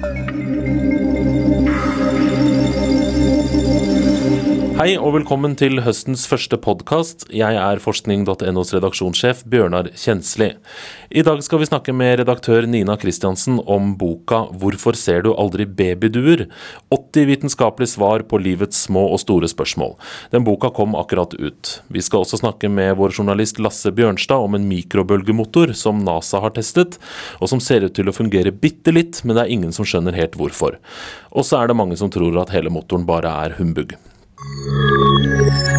Música Hei og velkommen til høstens første podkast. Jeg er forskning.nos redaksjonssjef Bjørnar Kjensli. I dag skal vi snakke med redaktør Nina Kristiansen om boka 'Hvorfor ser du aldri babyduer?' 80 vitenskapelige svar på livets små og store spørsmål. Den boka kom akkurat ut. Vi skal også snakke med vår journalist Lasse Bjørnstad om en mikrobølgemotor som NASA har testet, og som ser ut til å fungere bitte litt, men det er ingen som skjønner helt hvorfor. Og så er det mange som tror at hele motoren bare er humbug. Música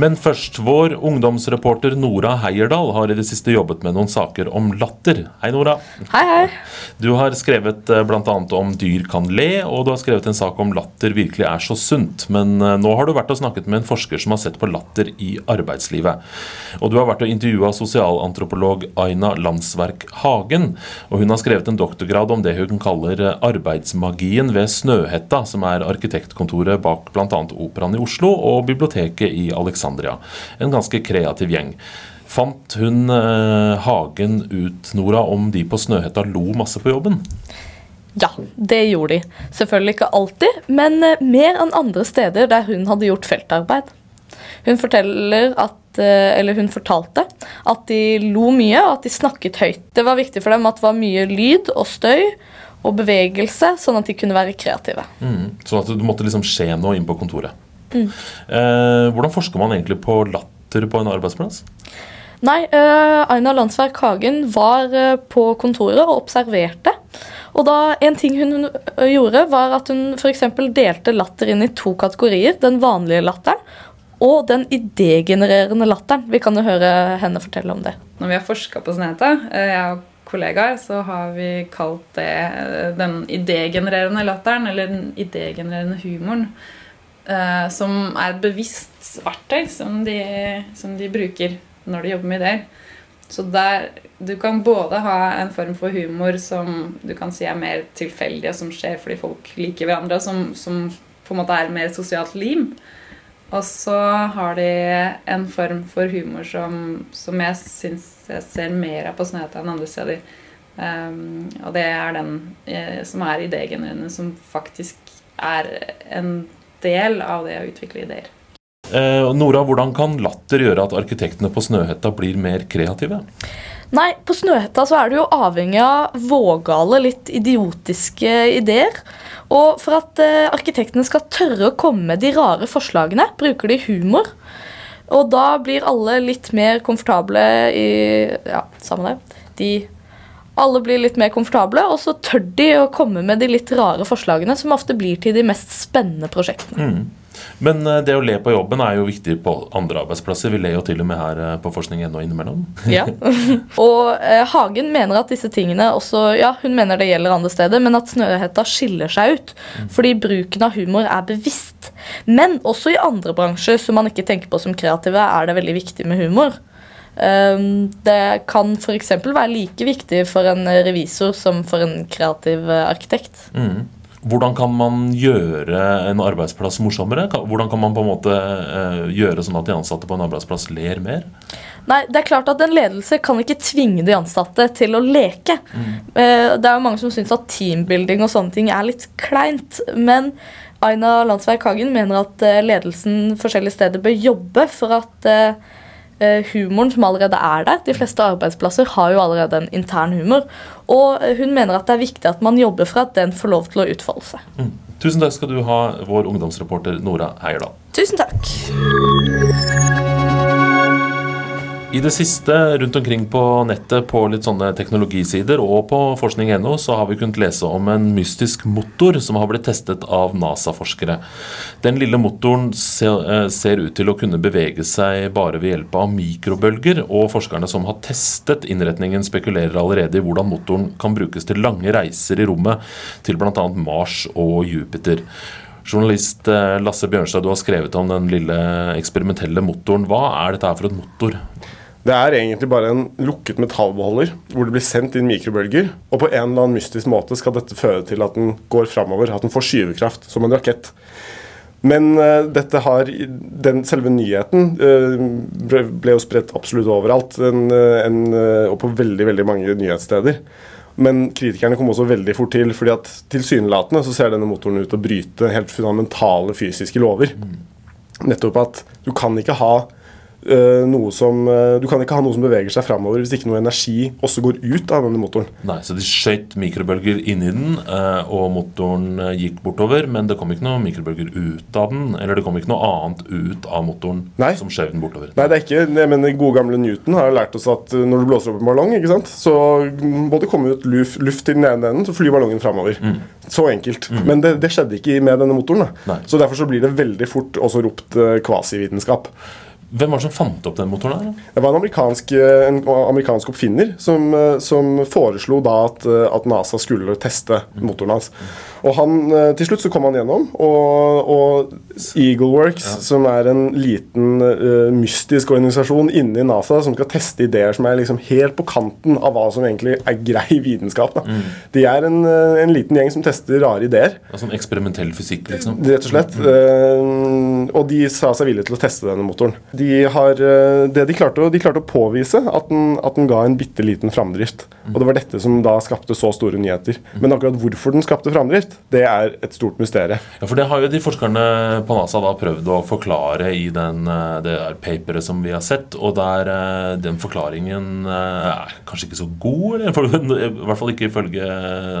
Men først, vår ungdomsreporter Nora Heierdal har i det siste jobbet med noen saker om latter. Hei, Nora. Hei, hei. Du har skrevet bl.a. om dyr kan le, og du har skrevet en sak om latter virkelig er så sunt. Men eh, nå har du vært og snakket med en forsker som har sett på latter i arbeidslivet. Og du har vært og intervjua sosialantropolog Aina Landsverk Hagen. Og hun har skrevet en doktorgrad om det hun kaller arbeidsmagien ved Snøhetta, som er arkitektkontoret bak bl.a. Operaen i Oslo og biblioteket i Alexandria. Alexandria. En ganske kreativ gjeng. Fant hun eh, Hagen ut, Nora, om de på Snøhetta lo masse på jobben? Ja, det gjorde de. Selvfølgelig ikke alltid, men eh, mer enn andre steder der hun hadde gjort feltarbeid. Hun at eh, eller hun fortalte at de lo mye og at de snakket høyt. Det var viktig for dem at det var mye lyd og støy og bevegelse, sånn at de kunne være kreative. Mm, sånn at det måtte liksom skje noe inn på kontoret. Mm. Eh, hvordan forsker man egentlig på latter på en arbeidsplass? Nei, uh, Aina Landsverk Hagen var uh, på kontoret og observerte. Og da En ting hun uh, gjorde, var at hun f.eks. delte latter inn i to kategorier. Den vanlige latteren og den idégenererende latteren. Vi kan jo høre henne fortelle om det. Når vi har forska på Sneta, jeg og kollegaer, så har vi kalt det den idégenererende latteren, eller den idégenererende humoren. Uh, som er et bevisst verktøy som de, som de, bruker når de jobber med ideer. Så der, du kan både ha en form for humor som du kan si er mer tilfeldig, og som skjer fordi folk liker hverandre, og som, som på en måte er mer sosialt lim. Og så har de en form for humor som, som jeg syns jeg ser mer av på Snøhetta enn andre steder. Um, og det er den eh, som er idégenerende, som faktisk er en del av det å utvikle ideer. Eh, Nora, hvordan kan latter gjøre at arkitektene på Snøhetta blir mer kreative? Nei, På Snøhetta så er du jo avhengig av vågale, litt idiotiske ideer. Og for at eh, arkitektene skal tørre å komme med de rare forslagene, bruker de humor. Og da blir alle litt mer komfortable i Ja, samme det. De alle blir litt mer komfortable, og så tør de å komme med de litt rare forslagene, som ofte blir til de mest spennende prosjektene. Mm. Men eh, det å le på jobben er jo viktig på andre arbeidsplasser. Vi ler jo til og med her eh, på forskning.no innimellom. ja. Og eh, Hagen mener at disse tingene også Ja, hun mener det gjelder andre steder, men at Snøhetta skiller seg ut. Mm. Fordi bruken av humor er bevisst. Men også i andre bransjer som man ikke tenker på som kreative, er det veldig viktig med humor. Ehm, det kan f.eks. være like viktig for en revisor som for en kreativ eh, arkitekt. Mm. Hvordan kan man gjøre en arbeidsplass morsommere? Hvordan kan man på en måte eh, gjøre sånn at de ansatte på en arbeidsplass ler mer? Nei, det er klart at En ledelse kan ikke tvinge de ansatte til å leke. Mm. Eh, det er jo Mange som syns at teambuilding og sånne ting er litt kleint. Men Aina Landsverk Hagen mener at ledelsen forskjellige steder bør jobbe for at Eh, humoren som allerede er der. De fleste arbeidsplasser har jo allerede en intern humor. Og eh, hun mener at det er viktig at man jobber for at den får lov til å utfolde seg. Mm. Tusen takk skal du ha, vår ungdomsreporter Nora Heierdal. Tusen takk. I det siste rundt omkring på nettet på litt sånne teknologisider og på forskning.no så har vi kunnet lese om en mystisk motor som har blitt testet av NASA-forskere. Den lille motoren eh, ser ut til å kunne bevege seg bare ved hjelp av mikrobølger, og forskerne som har testet innretningen spekulerer allerede i hvordan motoren kan brukes til lange reiser i rommet til bl.a. Mars og Jupiter. Journalist eh, Lasse Bjørnstad, du har skrevet om den lille eksperimentelle motoren. Hva er dette her for et motor? Det er egentlig bare en lukket metallbeholder hvor det blir sendt inn mikrobølger. Og på en eller annen mystisk måte skal dette føre til at den går framover, at den får skyvekraft som en rakett. Men uh, dette har, den selve nyheten uh, ble, ble, jo spredt absolutt overalt, en, en, uh, og på veldig veldig mange nyhetssteder. Men kritikerne kom også veldig fort til, fordi at tilsynelatende så ser denne motoren ut til å bryte helt fundamentale fysiske lover. Nettopp at du kan ikke ha eh, noe som eh, Du kan ikke ha noe som beveger seg framover hvis ikke noe energi også går ut av denne motoren. Nei, Så de skjøt mikrobølger inni den, eh, og motoren eh, gikk bortover. Men det kom ikke noe mikrobølger ut av den, eller det kom ikke noe annet ut av motoren Nei. som skjøv den bortover. Nei, det er ikke jeg mener, Gode gamle Newton har lært oss at eh, når du blåser opp en ballong, ikke sant, så må det komme ut luft, luft til den ene enden, så flyr ballongen framover. Så enkelt. Men det, det skjedde ikke med denne motoren. Mm. Nei. Da. Så derfor så blir det veldig fort også ropt eh, kvasivitenskap. Hvem var det som fant opp den motoren? her? Det var en amerikansk, eh, en amerikansk oppfinner som, eh, som foreslo da at, eh, at NASA skulle teste motoren hans. Og han, Til slutt så kom han gjennom, og, og Eagleworks, som er en liten uh, mystisk organisasjon inni NASA som skal teste ideer som er liksom helt på kanten av hva som egentlig er grei vitenskap. Mm. De er en, en liten gjeng som tester rare ideer. Altså en eksperimentell fysikk, liksom? Rett og slett. Eh, og de sa seg villige til å teste denne motoren. De har, eh, det de, klarte de klarte å påvise at den, at den ga en bitte liten framdrift. Og det var dette som da skapte så store nyheter. Men akkurat hvorfor den skapte framdrift, det er et stort mysterium. Ja, for Det har jo de forskerne på NASA da prøvd å forklare i den, eh, det der paperet som vi har sett. Og der eh, den forklaringen er kanskje ikke så god, eller i hvert fall ikke ifølge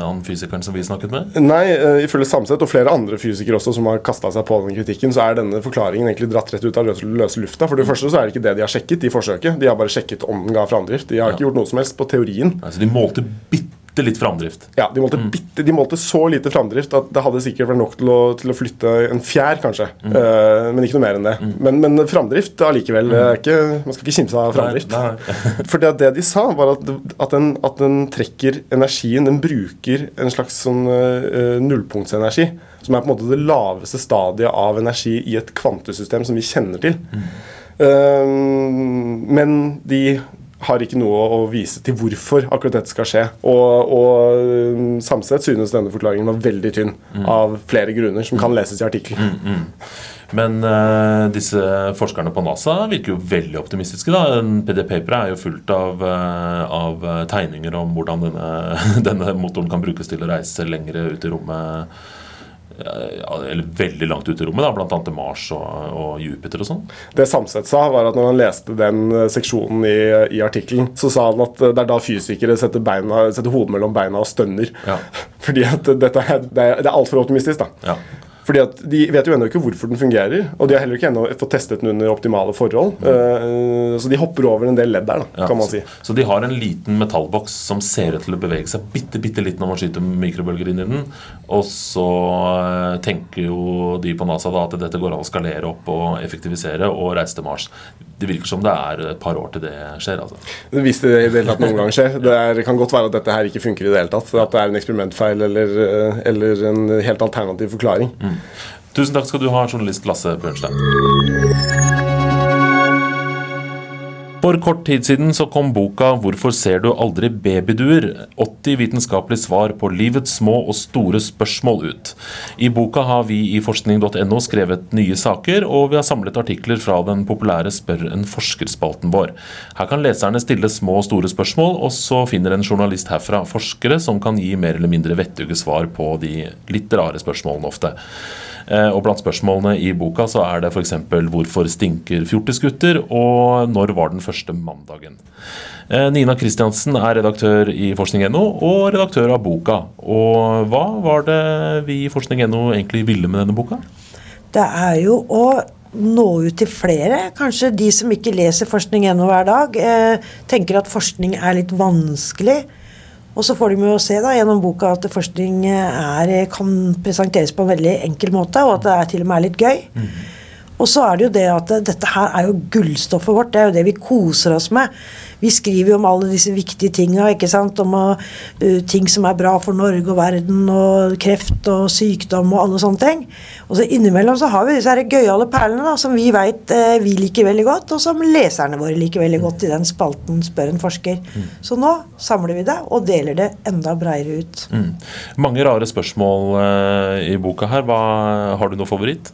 han fysikeren som vi snakket med. Nei, ifølge Samset og flere andre fysikere også som har kasta seg på den kritikken, så er denne forklaringen egentlig dratt rett ut av løse lufta. For det første så er det ikke det de har sjekket i forsøket. De har bare sjekket om den ga framdrift. De har ikke gjort noe som helst på teorien. Altså, de målte bitte litt framdrift. Ja, De målte, bitte, de målte så lite framdrift at det hadde sikkert vært nok til å, til å flytte en fjær, kanskje. Eh, men ikke noe mer enn det. Men, men framdrift allikevel. er Man skal ikke kimse av framdrift. Nei, nei. For det, det de sa, var at, at, den, at den trekker energien Den bruker en slags sånn uh, nullpunktsenergi. Som er på en måte det laveste stadiet av energi i et kvantesystem som vi kjenner til. Eh, men de har ikke noe å vise til hvorfor akkurat dette skal skje. Og, og eh, Samset synes denne forklaringen var veldig tynn, av flere grunner, som kan leses i artikkelen. Men uh, disse forskerne på NASA virker jo veldig optimistiske. da. PD-paper er jo fullt av, uh, av tegninger om hvordan denne, denne motoren kan brukes til å reise lengre ut i rommet. Eller veldig langt ut i rommet, da, bl.a. til Mars og, og Jupiter og sånn. Det Samset sa, var at når han leste den eh, seksjonen i, i artikkelen, så sa han at eh, det er da fysikere setter, beina, setter hodet mellom beina og stønner. Ja. Fordi at dette det er, det er altfor optimistisk, da. Ja. Fordi at De vet jo ennå ikke hvorfor den fungerer, og de har heller ikke ennå fått testet den under optimale forhold. Eh, så de hopper over en del ledd der, da, Ja, kan man si. så de har en liten metallboks som ser ut til å bevege seg bitte, bitte litt når man skyter mikrobølger inn i den. Og så eh, tenker jo de på NASA da at dette går an å skalere opp og effektivisere og reise til Mars. Det virker som det er et par år til det skjer. altså. Hvis det i det hele tatt noen gang skjer. Det er, kan godt være at dette her ikke funker i det hele tatt. At det er en eksperimentfeil eller, eh, eller en helt alternativ forklaring. Tusen takk skal du ha, journalist Lasse Bjørnstein. For kort tid siden så kom boka 'Hvorfor ser du aldri babyduer?' 80 vitenskapelige svar på livets små og store spørsmål ut. I boka har vi i forskning.no skrevet nye saker, og vi har samlet artikler fra den populære Spør en forsker-spalten vår. Her kan leserne stille små og store spørsmål, og så finner en journalist herfra forskere som kan gi mer eller mindre vettuge svar på de litt rare spørsmålene ofte. Eh, Og Blant spørsmålene i boka så er det f.eks.: Hvorfor stinker fjortisgutter? Og når var den første mandagen? Eh, Nina Kristiansen er redaktør i Forskning.no og redaktør av boka. Og hva var det vi i Forskning.no egentlig ville med denne boka? Det er jo å nå ut til flere. Kanskje de som ikke leser forskning.no hver dag, eh, tenker at forskning er litt vanskelig. Og så får de jo se da, gjennom boka at forskning er, kan presenteres på en veldig enkel måte, og at det til og med er litt gøy. Og så er det jo det at dette her er jo gullstoffet vårt. Det er jo det vi koser oss med. Vi skriver jo om alle disse viktige tinga, ikke sant. Om uh, ting som er bra for Norge og verden, og kreft og sykdom og alle sånne ting. Og så innimellom så har vi disse her gøyale perlene da, som vi veit vi liker veldig godt, og som leserne våre liker veldig godt i den spalten Spør en forsker. Så nå samler vi det og deler det enda bredere ut. Mm. Mange rare spørsmål uh, i boka her. Hva, har du noe favoritt?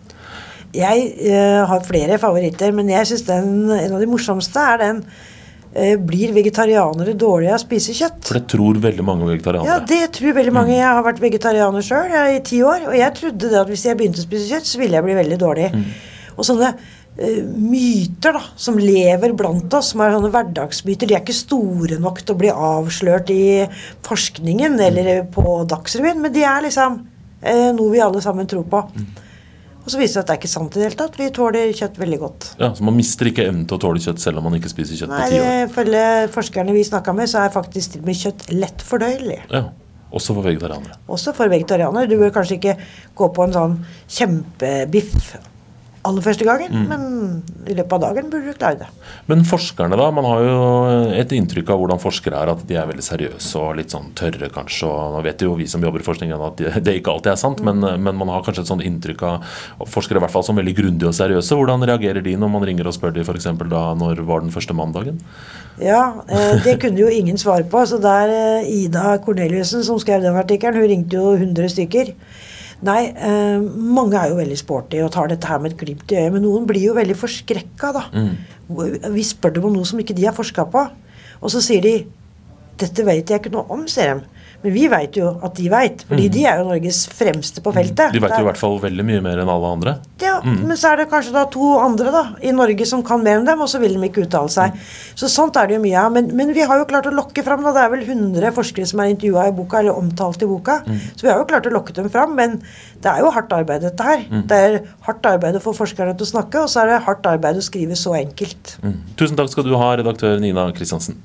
Jeg uh, har flere favoritter, men jeg syns en av de morsomste er den uh, blir vegetarianere dårlige av å spise kjøtt? For det tror veldig mange vegetarianere. Ja, det tror veldig mange. Jeg har vært vegetarianer sjøl i ti år, og jeg trodde det at hvis jeg begynte å spise kjøtt, så ville jeg bli veldig dårlig. Og sånne eh, myter da, som lever blant oss, som er sånne hverdagsmyter, de er ikke store nok til å bli avslørt i forskningen eller på Dagsrevyen, men de er liksom noe vi alle sammen tror på. Og så viser det at det er ikke sant i det hele tatt. Vi tåler kjøtt veldig godt. Ja, så Man mister ikke evnen til å tåle kjøtt selv om man ikke spiser kjøtt Nei, på ti år. Ifølge forskerne vi snakka med, så er faktisk til og med kjøtt lett fordøyelig. Ja, Også for vegetarianere. Også for vegetarianere. Du bør kanskje ikke gå på en sånn kjempebiff aller første gangen, Mm. men i løpet av dagen burde du klare det. Men forskerne, da? Man har jo et inntrykk av hvordan forskere er, at de er veldig seriøse og litt sånn tørre, kanskje. Og nå vet jo vi som jobber i forskningen at det det ikke alltid er sant, men, men man har kanskje et sånt inntrykk av forskere i hvert fall som veldig grundige og seriøse. Hvordan reagerer de når man ringer og spør de f.eks. da når var den første mandagen? Ja, eh, det kunne jo ingen svare på. Så der er Ida Corneliussen som skrev den artikkelen, hun ringte jo 100 stykker. Nei, eh, mange er jo veldig sporty og tar dette her med et glimt i øyet, men noen blir jo veldig forskrekka, da. Vi spør dem om noe som ikke de har forska på, og så sier de 'Dette vet jeg ikke noe om', sier de. Men vi veit jo at de veit, fordi de er jo Norges fremste på feltet. De vet jo i hvert fall veldig mye mer enn alle andre. ja, Men så er det kanskje da to andre da, i Norge som kan mer enn dem, og så vil de ikke uttale seg. Så sånt er det jo mye av. Men, men vi har jo klart å lokke fram. da, Det er vel 100 forskere som er intervjua i boka, eller omtalt i boka. Så vi har jo klart å lokke dem fram. Men det er jo hardt arbeid, dette her. Det er hardt arbeid å få forskerne til å snakke, og så er det hardt arbeid å skrive så enkelt. Mm. Tusen takk skal du ha, redaktør Nina Kristiansen.